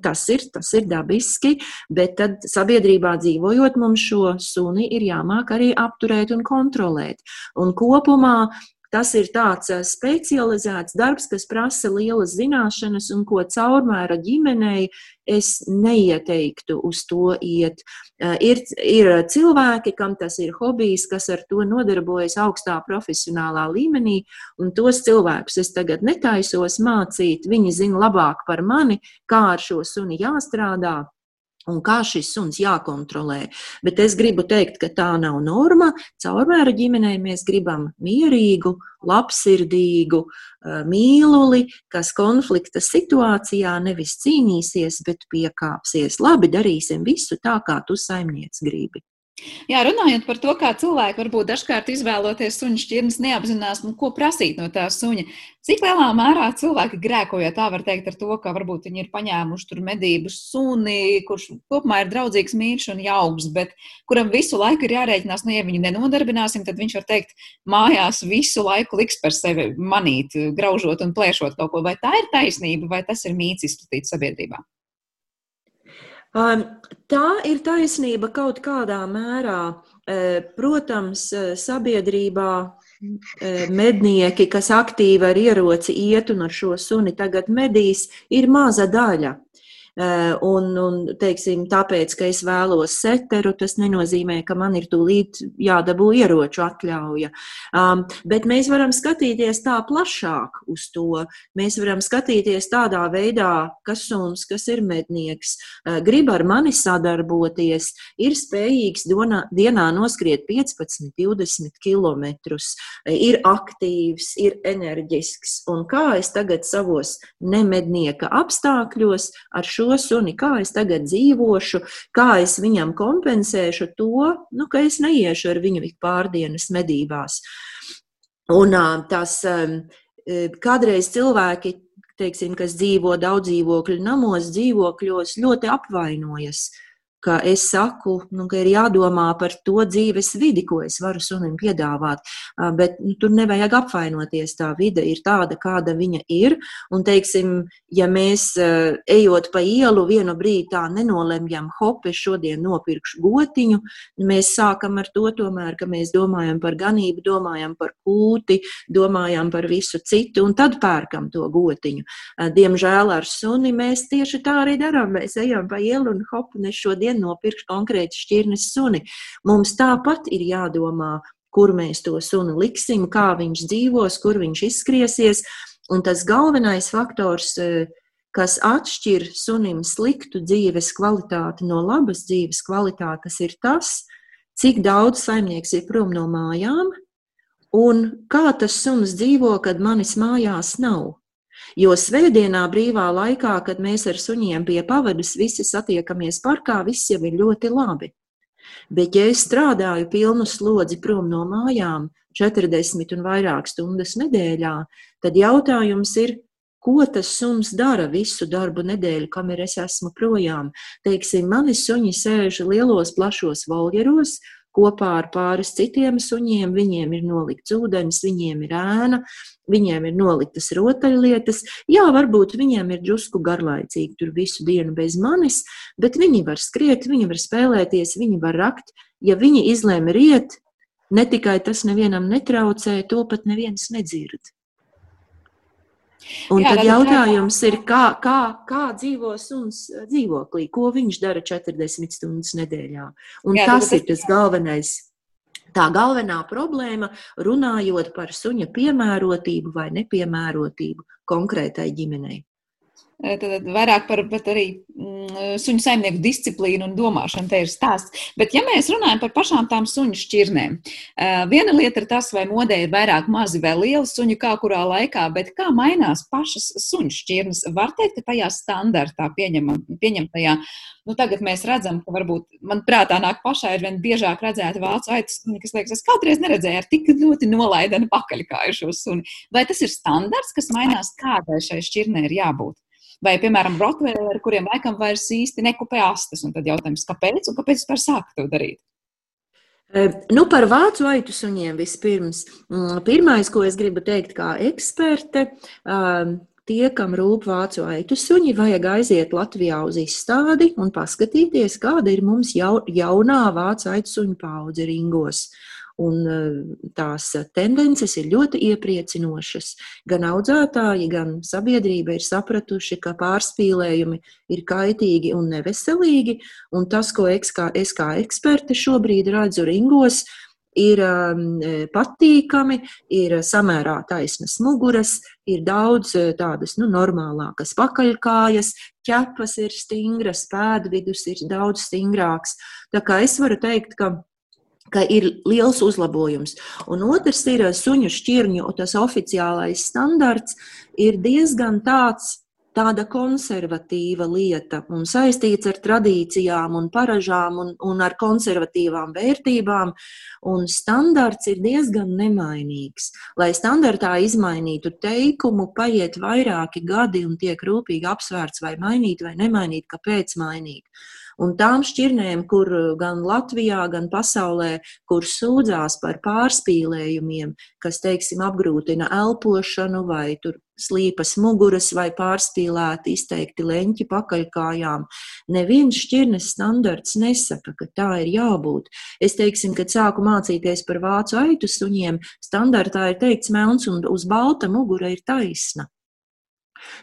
Tas ir, tas ir dabiski, bet tad sabiedrībā dzīvojot, mums šo suni ir jāmāk arī apturēt un kontrolēt. Un kopumā Tas ir tāds eh, specializēts darbs, kas prasa lielas zināšanas un ko caurmēra ģimenei es neieteiktu uz to iet. Eh, ir, ir cilvēki, kam tas ir hobijs, kas ar to nodarbojas augstā profesionālā līmenī, un tos cilvēkus es tagad netaisos mācīt. Viņi zina labāk par mani, kā ar šo suni jāstrādā un kā šis suns jākontrolē. Bet es gribu teikt, ka tā nav norma. Caurmēra ģimenei mēs gribam mierīgu, labsirdīgu eh, mīluli, kas konflikta situācijā nevis cīnīsies, bet piekāpsies. Labi, darīsim visu tā, kā tu saimniec gribi. Jā, runājot par to, kā cilvēki varbūt dažkārt izvēloties suņu šķirnes, neapzinās, nu, ko prasīt no tā suņa. Cik lielā mērā cilvēki grēko, ja tā var teikt, ar to, ka varbūt viņi ir paņēmuši tur medību suni, kurš kopumā ir draudzīgs, mīļš un jauks, bet kuram visu laiku ir jārēķinās, nu, ja viņu nenodarbināsim, tad viņš var teikt, mājās visu laiku liks par sevi manīt, graužot un plēšot kaut ko. Vai tā ir taisnība, vai tas ir mīts izplatīts sabiedrībā? Tā ir taisnība kaut kādā mērā. Protams, sabiedrībā mednieki, kas aktīvi ar ieroci iet un ar šo suni tagad medīs, ir maza daļa. Eh, un, un teiksim, tāpēc, ka es vēlos seteru, tas nenozīmē, ka man ir tūlīt jādabū ieroču atļauja. Um, bet mēs varam skatīties tā plašāk uz to. Mēs varam skatīties tādā veidā, kas suns, kas ir mednieks, uh, grib ar mani sadarboties, ir spējīgs donā, dienā noskriet 15, 20 km, ir aktīvs, ir enerģisks. Un kā es tagad savos nemednieka apstākļos ar šo šo suni, kā es tagad dzīvošu, kā es viņam kompensēšu to, nu, ka es neiešu ar viņu pārdienas medībās. Un tas kādreiz cilvēki, teiksim, kas dzīvo daudz dzīvokļu namos, dzīvokļos, ļoti apvainojas ka es saku, nu, ka ir jādomā par to dzīves vidi, ko es varu sunim piedāvāt. Bet nu, tur nevajag apvainoties. Tā vide ir tāda, kāda viņa ir. Un, teiksim, ja mēs ejot pa ielu vienu brīdi tā nenolemjam, hop, es šodien nopirkšu gotiņu, mēs sākam ar to tomēr, ka mēs domājam par ganību, domājam par kūti, domājam par visu citu, un tad pērkam to gotiņu. Diemžēl ar suni mēs tieši tā arī darām. Mēs ejam pa ielu un hop, un es šodien vien nopirkt konkrēti šķirnes suni. Mums tāpat ir jādomā, kur mēs to suni liksim, kā viņš dzīvos, kur viņš izskriesies. Un tas galvenais faktors, e, kas atšķir sunim sliktu dzīves kvalitāti no labas dzīves kvalitātes, ir tas, cik daudz saimnieks ir prom no mājām un kā tas suns dzīvo, kad manis mājās nav. Jo svētdienā brīvā laikā, kad mēs ar suņiem pie pavadas visi satiekamies parkā, viss jau ir ļoti labi. Bet, ja es strādāju pilnu slodzi prom no mājām, 40 un vairāk stundas nedēļā, tad jautājums ir, ko tas suns dara visu darbu nedēļu, kamēr es esmu projām. Teiksim, mani suņi sēž lielos, plašos voljeros, kopā ar pāris citiem suņiem. Viņiem ir nolikts ūdens, viņiem ir ēna, viņiem ir noliktas rotaļlietas. Jā, varbūt viņiem ir drusku garlaicīgi tur visu dienu bez manis, bet viņi var skriet, viņi var spēlēties, viņi var rakt. Ja viņi izlēma riet, ne tikai tas nevienam netraucē, to pat neviens nedzird. Un Jā, tad jautājums ir, kā, kā, kā dzīvo suns dzīvoklī, ko viņš dara 40 stundas nedēļā. Un Jā, tas ir tas galvenais. Tā galvenā problēma, runājot par suņa piemērotību vai nepiemērotību konkrētai ģimenei. Tad vairāk par arī mm, suņu saimnieku disciplīnu un domāšanu te ir stāsts. Bet, ja mēs runājam par pašām tām suņu šķirnēm, viena lieta ir tas, vai modē ir vairāk mazi vai lieli suņi kā kurā laikā, bet kā mainās pašas suņu šķirnes. Var teikt, ka tajā standartā pieņemtajā, nu tagad mēs redzam, ka varbūt man prātā nāk pašai ir vien biežāk redzēta vācu aitas kas liekas, es kādreiz neredzēju ar tik ļoti nolaidenu pakaļkājušo suni. Vai tas ir standarts, kas mainās, kādai šai šķirnei ir jābūt? Vai, piemēram, rotveileri, kuriem laikam vairs īsti nekupē astes. Un tad jautājums, kāpēc un kāpēc vispār sākt to darīt? Nu, par vācu aitu suņiem vispirms. Mm, pirmais, ko es gribu teikt, kā eksperte, tie, kam rūp vācu aitu suņi, vajag aiziet Latvijā uz izstādi un paskatīties, kāda ir mums jau, jaunā vācu aitu suņu paudze ringos. Un eh, tās tendences ir ļoti iepriecinošas. Gan audzētāji, gan sabiedrība ir sapratuši, ka pārspīlējumi ir kaitīgi un neveselīgi. Un tas, ko es kā, es kā eksperte šobrīd redzu ringos, ir um, patīkami, ir samērā taisnas muguras, ir daudz eh, tādas nu, normālākas pakaļkājas, ķepas ir stingras, pēdvidus ir daudz stingrāks. Tā kā es varu teikt, ka ka ir liels uzlabojums. Un otrs ir eh, suņu šķirņu, tas oficiālais standarts ir diezgan tāds. Tāda konservatīva lieta un saistīts ar tradīcijām, un paražām un, un ar konservatīvām vērtībām. Un standarts ir diezgan nemainīgs. Lai standartā izmainītu teikumu, paiet vairāki gadi un tiek rūpīgi apsvērts, vai mainīt vai nemainīt, kāpēc mainīt. Un tām šķirnēm, kur uh, gan Latvijā, gan pasaulē, kur sūdzās par pārspīlējumiem, kas, teiksim, apgrūtina elpošanu vai tur slīpas muguras vai pārspīlēti izteikti leņķi pakaļkājām. Neviens šķirnes standarts nesaka, ka tā ir jābūt. Es teiksim, kad sāku mācīties par vācu aitu suņiem, standartā ir teikts melns un uz balta mugura ir taisna.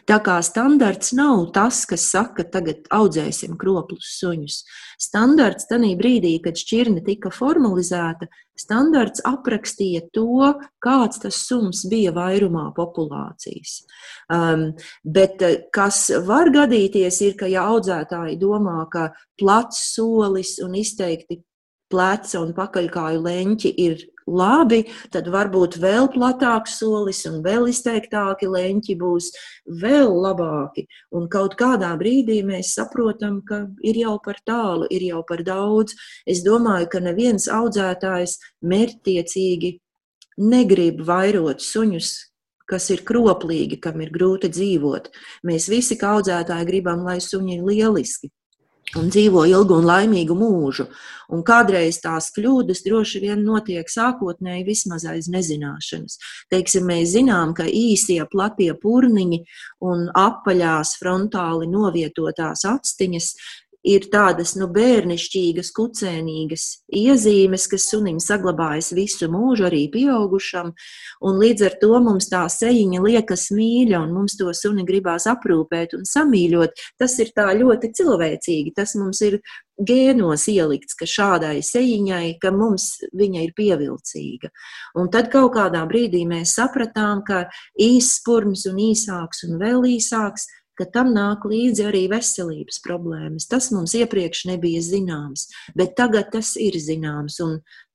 Tā kā standarts nav tas, kas saka, tagad audzēsim kroplus suņus. Standarts tajā brīdī, kad šķirne tika formalizēta, standarts aprakstīja to, kāds tas suns bija vairumā populācijas. Um, bet eh, kas var gadīties, ir, ka ja audzētāji domā, ka plats solis un izteikti pleca un pakaļkāju leņķi ir labi, tad varbūt vēl platāks solis un vēl izteiktāki leņķi būs vēl labāki. Un kaut kādā brīdī mēs saprotam, ka ir jau par tālu, ir jau par daudz. Es domāju, ka neviens audzētājs mērķtiecīgi negrib vairot suņus, kas ir kroplīgi, kam ir grūti dzīvot. Mēs visi kā audzētāji gribam, lai suņi ir lieliski un dzīvo ilgu un laimīgu mūžu. Un kādreiz tās kļūdas droši vien notiek sākotnēji vismaz aiz nezināšanas. Teiksim, mēs zinām, ka īsie platie purniņi un apaļās frontāli novietotās actiņas ir tādas nu, bērnišķīgas, kucēnīgas iezīmes, kas sunim saglabājas visu mūžu, arī pieaugušam. Līdz ar to mums tā sejiņa liekas mīļa, un mums to suni gribās aprūpēt un samīļot. Tas ir tā ļoti cilvēcīgi. Tas mums ir gēnos ielikts, ka šādai sejiņai, ka mums viņa ir pievilcīga. Un tad kaut kādā brīdī mēs sapratām, ka īss spurns un īsāks un vēl īsāks ka tam nāk līdzi arī veselības problēmas. Tas mums iepriekš nebija zināms, bet tagad tas ir zināms.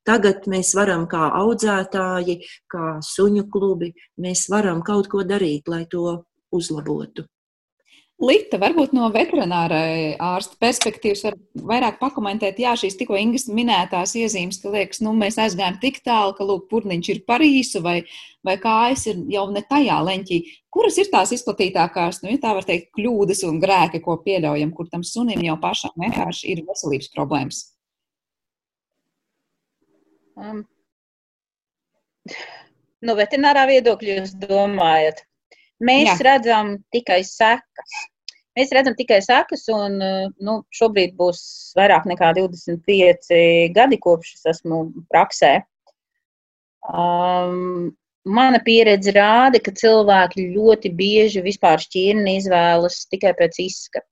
Tagad mēs varam, kā audzētāji, kā suņu klubi, mēs varam kaut ko darīt, lai to uzlabotu. Lita, varbūt no veterinārai ārsta perspektīvas var vairāk pakomentēt, jā, šīs tikko Ingas minētās iezīmes, ka liekas, nu, mēs aizgājām tik tālu, ka, lūk, purniņš ir par īsu vai, vai kājas ir jau ne tajā leņķī. Kuras ir tās izplatītākās, nu, ja tā var teikt, kļūdas un grēki, ko pieļaujam, kur tam sunim jau pašam vienkārši ir veselības problēmas? Um, no veterinārā viedokļa jūs domājat? Mēs Jā. redzam tikai sekas. Mēs redzam tikai sekas, un nu, šobrīd būs vairāk nekā 25 gadi, kopš es esmu praksē. Um, mana pieredze rāda, ka cilvēki ļoti bieži vispār šķirni izvēlas tikai pēc izskata.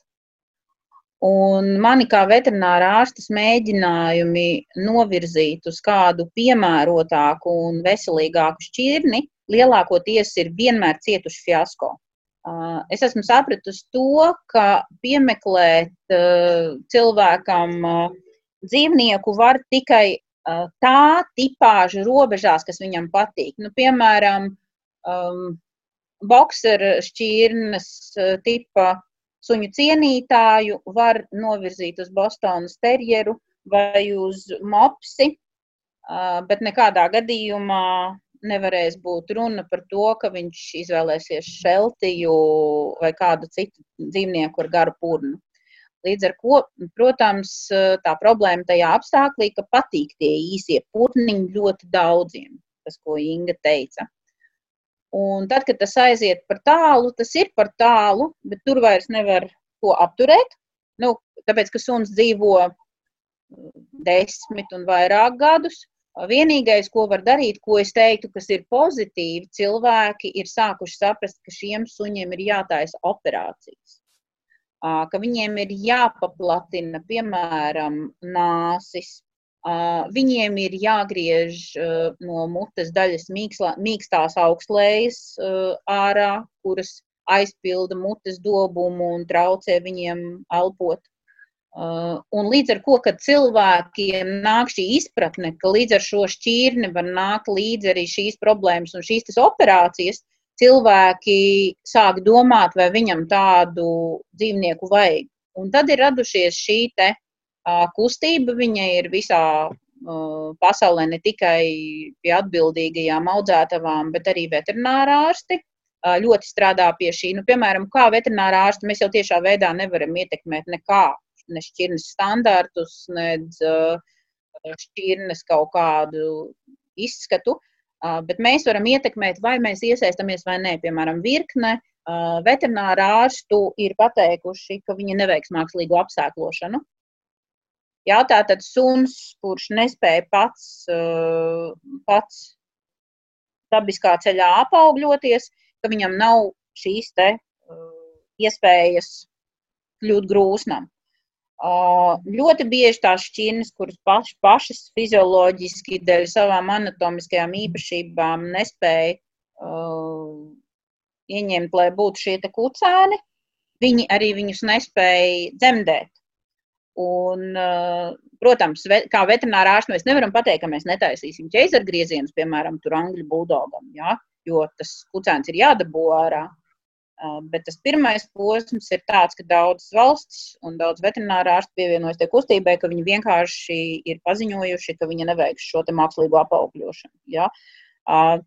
Un mani kā veterinārā ārstas mēģinājumi novirzīt uz kādu piemērotāku un veselīgāku šķirni lielākoties ir vienmēr cietuši fiasko. Es esmu sapratusi to, ka piemeklēt cilvēkam dzīvnieku var tikai tā tipāža robežās, kas viņam patīk. Nu, piemēram, um, boxera šķirnes tipa suņu cienītāju var novirzīt uz Bostonas terjeru vai uz mopsi, bet nekādā gadījumā nevarēs būt runa par to, ka viņš izvēlēsies šeltiju vai kādu citu dzīvnieku ar garu purnu. Līdz ar to, protams, tā problēma tajā apstākļā, ka patīk tie īsie putniņi ļoti daudziem, tas, ko Inga teica. Un tad, kad tas aiziet par tālu, tas ir par tālu, bet tur vairs nevar to apturēt. Nu, tāpēc, ka suns dzīvo desmit un vairāk gadus, Vienīgais, ko var darīt, ko es teiktu, kas ir pozitīvi, cilvēki ir sākuši saprast, ka šiem suņiem ir jātaisa operācijas. Ka viņiem ir jāpaplatina, piemēram, nāsis, viņiem ir jāgriež no mutes daļas mīkstās augslējas ārā, kuras aizpilda mutes dobumu un traucē viņiem elpot. Uh, un līdz ar to, ka cilvēkiem nāk šī izpratne, ka līdz ar šo šķirni var nākt līdzi arī šīs problēmas un šīs operācijas, cilvēki sāk domāt, vai viņam tādu dzīvnieku vajag. Un tad ir radušies šī te, uh, kustība, viņa ir visā uh, pasaulē, ne tikai pie atbildīgajām audzētavām, bet arī veterinārārsti uh, ļoti strādā pie šī. Nu, piemēram, kā veterinārārsti mēs jau tiešā veidā nevaram ietekmēt nekā ne šķirnes standartus, nedz šķirnes kaut kādu izskatu, bet mēs varam ietekmēt, vai mēs iesaistamies vai nē. Piemēram, virkne veterināra ārstu ir pateikuši, ka viņi neveiks mākslīgo apsēklošanu. Jā, tā tad suns, kurš nespēja pats, pats dabiskā ceļā apaugļoties, ka viņam nav šīs te iespējas kļūt grūsnam. Ļoti bieži tās šķirnes, kuras paš, pašas fizioloģiski dēļ savām anatomiskajām īpašībām nespēja uh, ieņemt, lai būtu šie kucēni, viņi arī viņus nespēja dzemdēt. Un, protams, kā veterinārā ārsts mēs nevaram pateikt, ka mēs netaisīsim ķēzargriezienus, piemēram, tur angļu buldogam, ja? jo tas kucēns ir jādabū ārā. Bet tas pirmais posms ir tāds, ka daudzas valstis un daudz veterinārā ārstu pievienojas tie kustībai, ka viņi vienkārši ir paziņojuši, ka viņi neveiks šo mākslīgo apaugļošanu. Ja?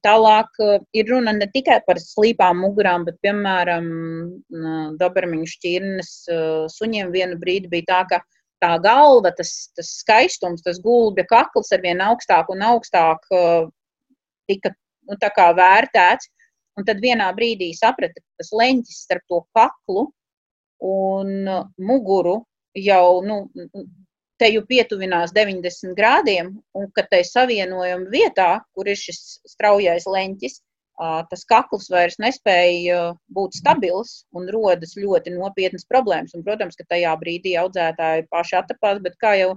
Tālāk ir runa ne tikai par slīpām mugurām, bet, piemēram, Dobermiņu šķirnes suņiem vienu brīdi bija tā, ka tā galva, tas, tas skaistums, tas gulbja kakls ar vien augstāk un augstāk tika nu, vērtēts. Un tad vienā brīdī saprata, ka tas leņķis starp to kaklu un muguru jau nu, te jau pietuvinās 90 grādiem, un ka tai savienojuma vietā, kur ir šis straujais leņķis, tas kakls vairs nespēja būt stabils un rodas ļoti nopietnas problēmas. Un, protams, ka tajā brīdī audzētāji paši attapās, bet kā jau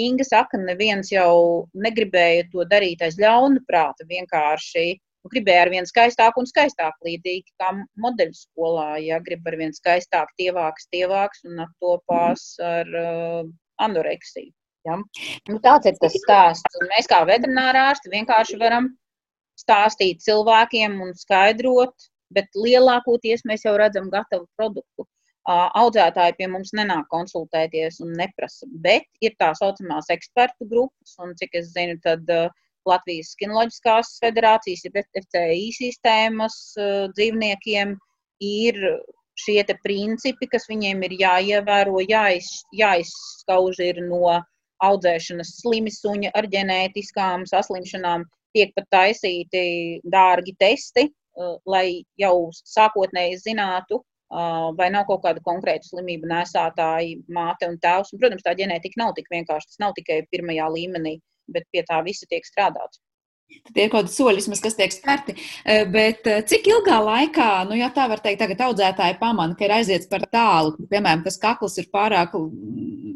Inga saka, neviens jau negribēja to darīt aiz ļauna prāta. Vienkārši gribēja ar vien skaistāku un skaistāku, līdzīgi kā modeļu skolā. Ja grib ar vien skaistāku, tievāks, tievāks un attopās ar uh, anoreksiju. Ja? Nu, tāds ir tas stāsts. Un mēs kā veterinārārsti vienkārši varam stāstīt cilvēkiem un skaidrot, bet lielākoties mēs jau redzam gatavu produktu. Audzētāji pie mums nenāk konsultēties un neprasa, bet ir tā saucamās ekspertu grupas, un cik es zinu, tad uh, Latvijas Kinoloģiskās federācijas, ir FCI sistēmas dzīvniekiem, ir šie principi, kas viņiem ir jāievēro, jāiz, jāizskauž ir no audzēšanas slimi suņa ar ģenētiskām saslimšanām, tiek pat taisīti dārgi testi, lai jau sākotnēji zinātu, vai nav kaut kāda konkrēta slimība nesātāji, māte un tēvs. Un, protams, tā ģenētika nav tik vienkārši, tas nav tikai pirmajā līmenī bet pie tā visa tiek strādāts. Tie ir kaut kādi soļi, kas tiek spērti. Eh, bet eh, cik ilgā laikā, nu, ja tā var teikt, tagad audzētāji pamana, ka ir aiziets par tālu, piemēram, tas kakls ir pārāk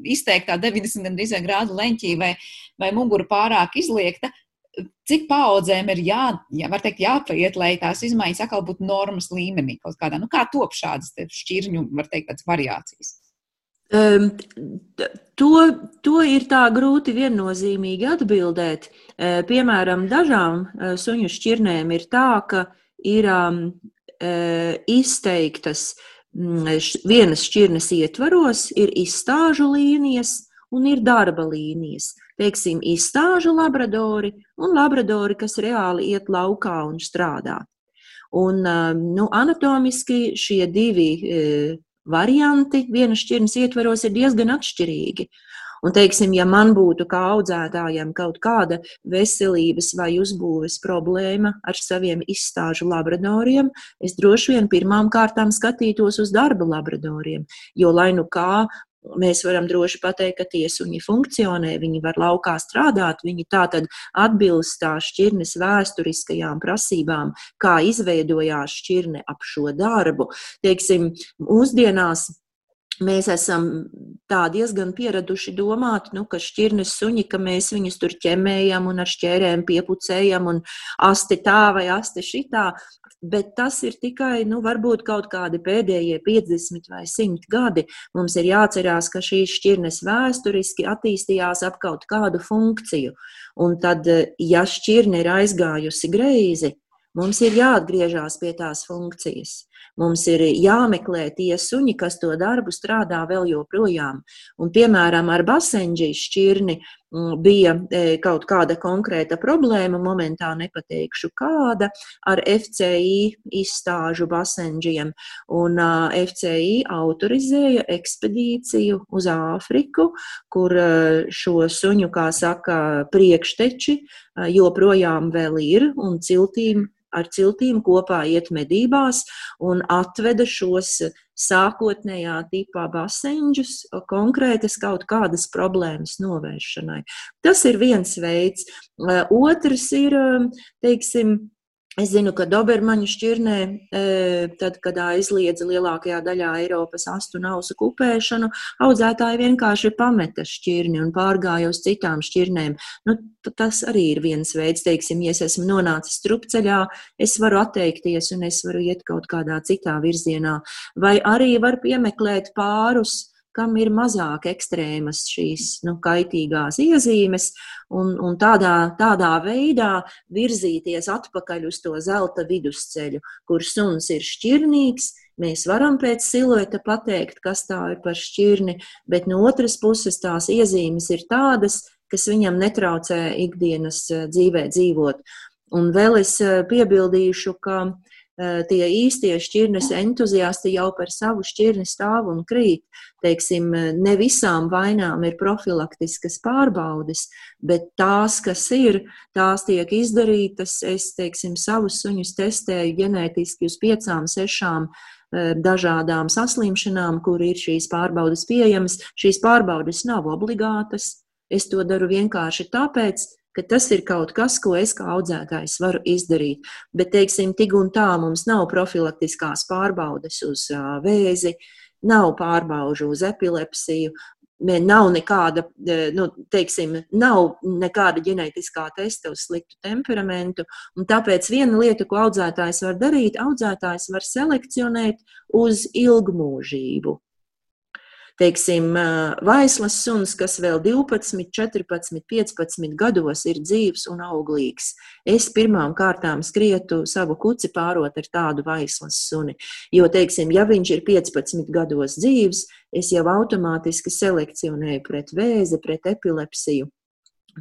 izteiktā 90 grādu leņķī vai, vai mugura pārāk izliekta, cik paudzēm ir jā, jā, teikt, jāpaiet, lai tās izmaiņas atkal būtu normas līmenī kaut kādā. Nu, kā top šādas šķirņu, var teikt, variācijas? Um, to, to ir tā grūti viennozīmīgi atbildēt. Uh, piemēram, dažām uh, suņu šķirnēm ir tā, ka ir um, uh, izteiktas um, vienas šķirnes ietvaros, ir izstāžu līnijas un ir darba līnijas. Teiksim, izstāžu labradori un labradori, kas reāli iet laukā un strādā. Un, nu, anatomiski šie divi varianti vienas šķirnes ietveros ir diezgan atšķirīgi. Un, teiksim, ja man būtu kā audzētājiem kaut kāda veselības vai uzbūves problēma ar saviem izstāžu labradoriem, es droši vien pirmām kārtām skatītos uz darba labradoriem. Jo, lai nu kā, mēs varam droši pateikt, ka tie suņi funkcionē, viņi var laukā strādāt, viņi tā tad atbilst tā šķirnes vēsturiskajām prasībām, kā izveidojās šķirne ap šo darbu. Teiksim, mūsdienās mēs esam tā diezgan pieraduši domāt, nu, ka šķirnes suņi, ka mēs viņus tur ķemējam un ar šķērēm piepucējam un asti tā vai asti šitā bet tas ir tikai, nu, varbūt kaut kādi pēdējie 50 vai 100 gadi. Mums ir jāatcerās, ka šīs šķirnes vēsturiski attīstījās ap kaut kādu funkciju. Un tad, ja šķirne ir aizgājusi greizi, mums ir jāatgriežas pie tās funkcijas. Mums ir jāmeklē tie suņi, kas to darbu strādā vēl joprojām. Un, piemēram, ar basenģi šķirni mm, bija e, kaut kāda konkrēta problēma, momentā nepateikšu kāda, ar FCI izstāžu basenģiem. Un FCI autorizēja ekspedīciju uz Āfriku, kur šo suņu, kā saka, priekšteči joprojām vēl ir un ciltīm ar ciltīm kopā iet medībās un atveda šos sākotnējā tipā baseņģus konkrētas kaut kādas problēmas novēršanai. Tas ir viens veids. Otrs ir, teiksim, Es zinu, ka Dobermaņu šķirnē, e, tad, kad aizliedza lielākajā daļā Eiropas astu nausu kupēšanu, audzētāji vienkārši pameta šķirni un pārgāja uz citām šķirnēm. Nu, tas arī ir viens veids, teiksim, ja es esmu nonācis strupceļā, es varu atteikties un es varu iet kaut kādā citā virzienā. Vai arī var piemeklēt pārus kam ir mazāk ekstrēmas šīs nu, kaitīgās iezīmes, un, un tādā, tādā veidā virzīties atpakaļ uz to zelta vidusceļu, kur suns ir šķirnīgs. Mēs varam pēc silueta pateikt, kas tā ir par šķirni, bet no otras puses tās iezīmes ir tādas, kas viņam netraucē ikdienas eh, dzīvē dzīvot. Un vēl es eh, piebildīšu, ka uh, tie īstie šķirnes entuziasti jau par savu šķirni stāv un krīt. Teiksim, eh, ne visām vainām ir profilaktiskas pārbaudes, bet tās, kas ir, tās tiek izdarītas. Es, teiksim, savus suņus testēju ģenētiski uz piecām, sešām eh, dažādām saslimšanām, kur ir šīs pārbaudes pieejamas. Šīs pārbaudes nav obligātas. Es to daru vienkārši tāpēc, ka tas ir kaut kas, ko es kā audzētājs varu izdarīt. Bet, teiksim, tik un tā mums nav profilaktiskās pārbaudes uz vēzi, nav pārbaužu uz epilepsiju. nav nekāda, nu, teiksim, nav nekāda ģenētiskā testa uz sliktu temperamentu. Tāpēc viena lieta, ko audzētājs var darīt, audzētājs var selekcionēt uz ilgmūžību teiksim, vaislas suns, kas vēl 12, 14, 15 gados ir dzīves un auglīgs. Es pirmām kārtām skrietu savu kuci pārot ar tādu vaislas suni. Jo, teiksim, ja viņš ir 15 gados dzīves, es jau automātiski selekcionēju pret vēzi, pret epilepsiju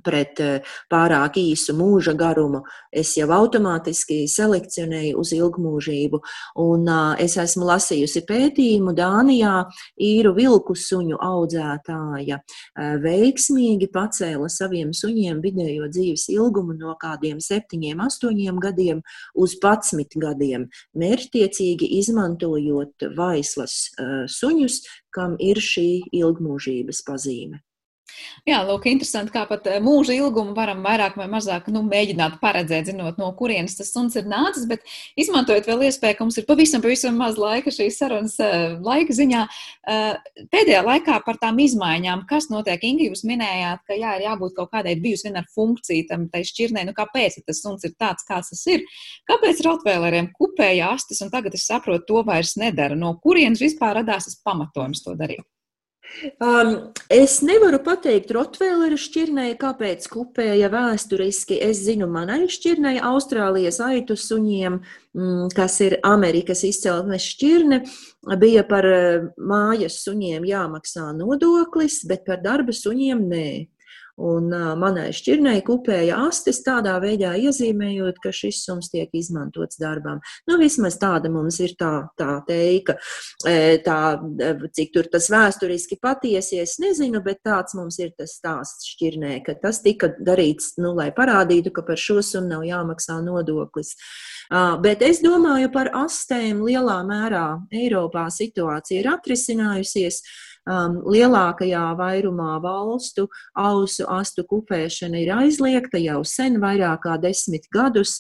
pret eh, pārāk īsu mūža garumu, es jau automātiski selekcionēju uz ilgmūžību. Un es esmu lasījusi pētījumu Dānijā, īru vilku suņu audzētāja veiksmīgi pacēla saviem suņiem vidējo dzīves ilgumu no kādiem septiņiem, astoņiem gadiem uz 11 gadiem, mērķtiecīgi izmantojot vaislas suņus, kam ir šī ilgmūžības pazīme. Jā, lūk, interesanti, kā pat eh, mūža ilgumu varam vairāk vai mazāk nu, mēģināt paredzēt, zinot, no kurienes tas suns ir nācis, bet izmantojot vēl iespēju, ka mums ir pavisam, pavisam maz laika šīs sarunas eh, laika ziņā. Eh, pēdējā laikā par tām izmaiņām, kas notiek, Ingi, jūs minējāt, ka jā, ir jābūt kaut kādai bijusi vienā funkcija tam tai šķirnē, nu kāpēc tas suns ir tāds, kāds tas ir? Kāpēc Rotvēleriem kupēja astes un tagad es saprotu, to vairs nedara? No kurienes vispār radās tas pamatojums to darīt? Um, es nevaru pateikt Rotvēlera šķirnei, kāpēc kupēja vēsturiski. Es zinu, manai šķirnei Austrālijas aitu suņiem, mm, kas ir Amerikas izceltnes šķirne, bija par eh, mājas suņiem jāmaksā nodoklis, bet par darba suņiem nē. Un manai šķirnei kupēja astes tādā veidā iezīmējot, ka šis suns tiek izmantots darbām. Nu, vismaz tāda mums ir tā, tā teika. Tā, cik tur tas vēsturiski patiesi, es nezinu, bet tāds mums ir tas stāsts šķirnē, ka tas tika darīts, nu, lai parādītu, ka par šo sunu nav jāmaksā nodoklis. Bet es domāju par astēm lielā mērā Eiropā situācija ir atrisinājusies um, lielākajā vairumā valstu ausu astu kupēšana ir aizliegta jau sen, vairāk kā desmit gadus.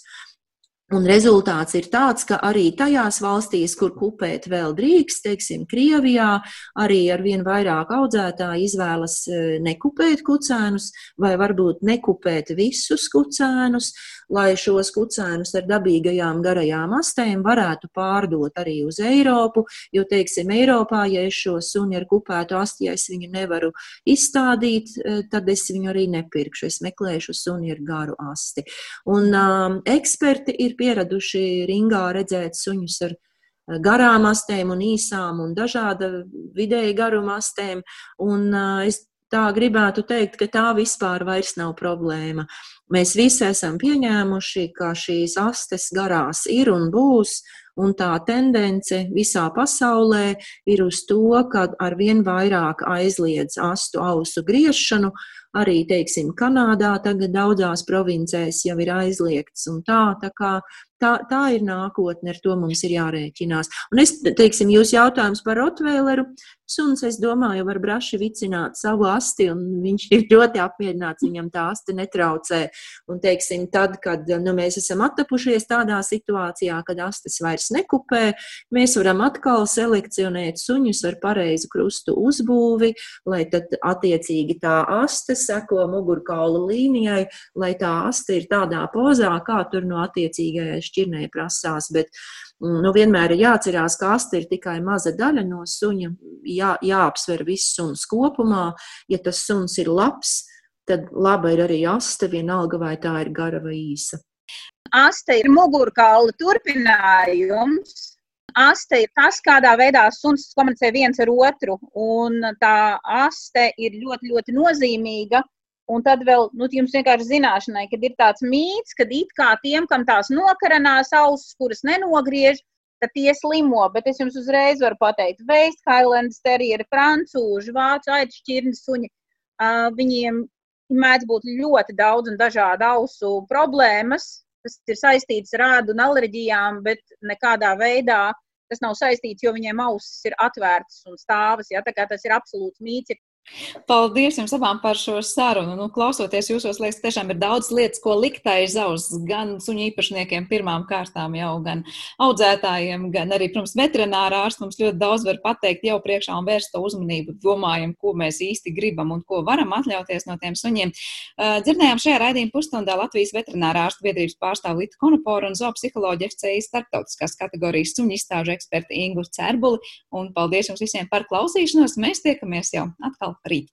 Un rezultāts ir tāds, ka arī tajās valstīs, kur kupēt vēl drīkst, teiksim, Krievijā, arī ar vien vairāk audzētāji izvēlas e, nekupēt kucēnus vai varbūt nekupēt visus kucēnus, lai šos kucēnus ar dabīgajām garajām astēm varētu pārdot arī uz Eiropu, jo, teiksim, Eiropā, ja es šo suni ar kupētu asti, ja es viņu nevaru izstādīt, e, tad es viņu arī nepirkšu, es meklēšu suni ar garu asti. Un um, eksperti ir ir pieraduši ringā redzēt suņus ar eh, garām astēm un īsām un dažāda vidēji garuma astēm. Un eh, es tā gribētu teikt, ka tā vispār vairs nav problēma. Mēs visi esam pieņēmuši, ka šīs astes garās ir un būs, un tā tendence visā pasaulē ir uz to, ka arvien vairāk aizliedz astu ausu griešanu, arī, teiksim, Kanādā tagad daudzās provincēs jau ir aizliegts un tā, tā kā tā, tā ir nākotne, ar to mums ir jārēķinās. Un es, teiksim, jūs jautājums par Rotvēleru, suns, es domāju, var braši vicināt savu asti, un viņš ir ļoti apmierināts, viņam tā asti netraucē. Un, teiksim, tad, kad nu, mēs esam attapušies tādā situācijā, kad astes vairs nekupē, mēs varam atkal selekcionēt suņus ar pareizu krustu uzbūvi, lai tad attiecīgi tā aste seko mugurkaula līnijai, lai tā aste ir tādā pozā, kā tur no attiecīgajai šķirnei prasās. Bet, mm, nu, vienmēr ir jāatcerās, ka aste ir tikai maza daļa no suņa. Jā, jāapsver viss suns kopumā. Ja tas suns ir labs, tad laba ir arī aste, vienalga vai tā ir gara vai īsa. Aste ir mugurkaula turpinājums. Aste ir tas, kādā veidā suns komunicē viens ar otru. Un tā aste ir ļoti, ļoti nozīmīga Un tad vēl nu, jums vienkārši zināšanai, ka ir tāds mīts, ka it kā tiem, kam tās nokaranās ausis, kuras nenogriež, tad tie slimo. Bet es jums uzreiz varu pateikt, Veist, Highlands, Terrieri, Francūži, Vācu aitšķirni suņi. Uh, viņiem mēdz būt ļoti daudz un dažādu ausu problēmas, kas ir saistītas ar ādu un alerģijām, bet nekādā veidā tas nav saistīts, jo viņiem ausis ir atvērtas un stāvas. Ja? Tas ir absolūts mīts. Paldies jums abām par šo sarunu. Nu, klausoties jūsos, liekas, tiešām ir daudz lietas, ko likt aiz auss gan suņu īpašniekiem pirmām kārtām jau, gan audzētājiem, gan arī, protams, veterinārā ārsts mums ļoti daudz var pateikt jau priekšā un vērst to uzmanību, domājam, ko mēs īsti gribam un ko varam atļauties no tiem suņiem. Uh, dzirdējām šajā raidījuma pusstundā Latvijas veterinārā ārstu biedrības pārstāvu Litu Konoporu un zoopsiholoģiju FCI starptautiskās kategorijas suņu izstāžu eksperti Ingu Cerbuli. Un paldies jums visiem par klausīšanos. Mēs tiekamies jau atkal ritmo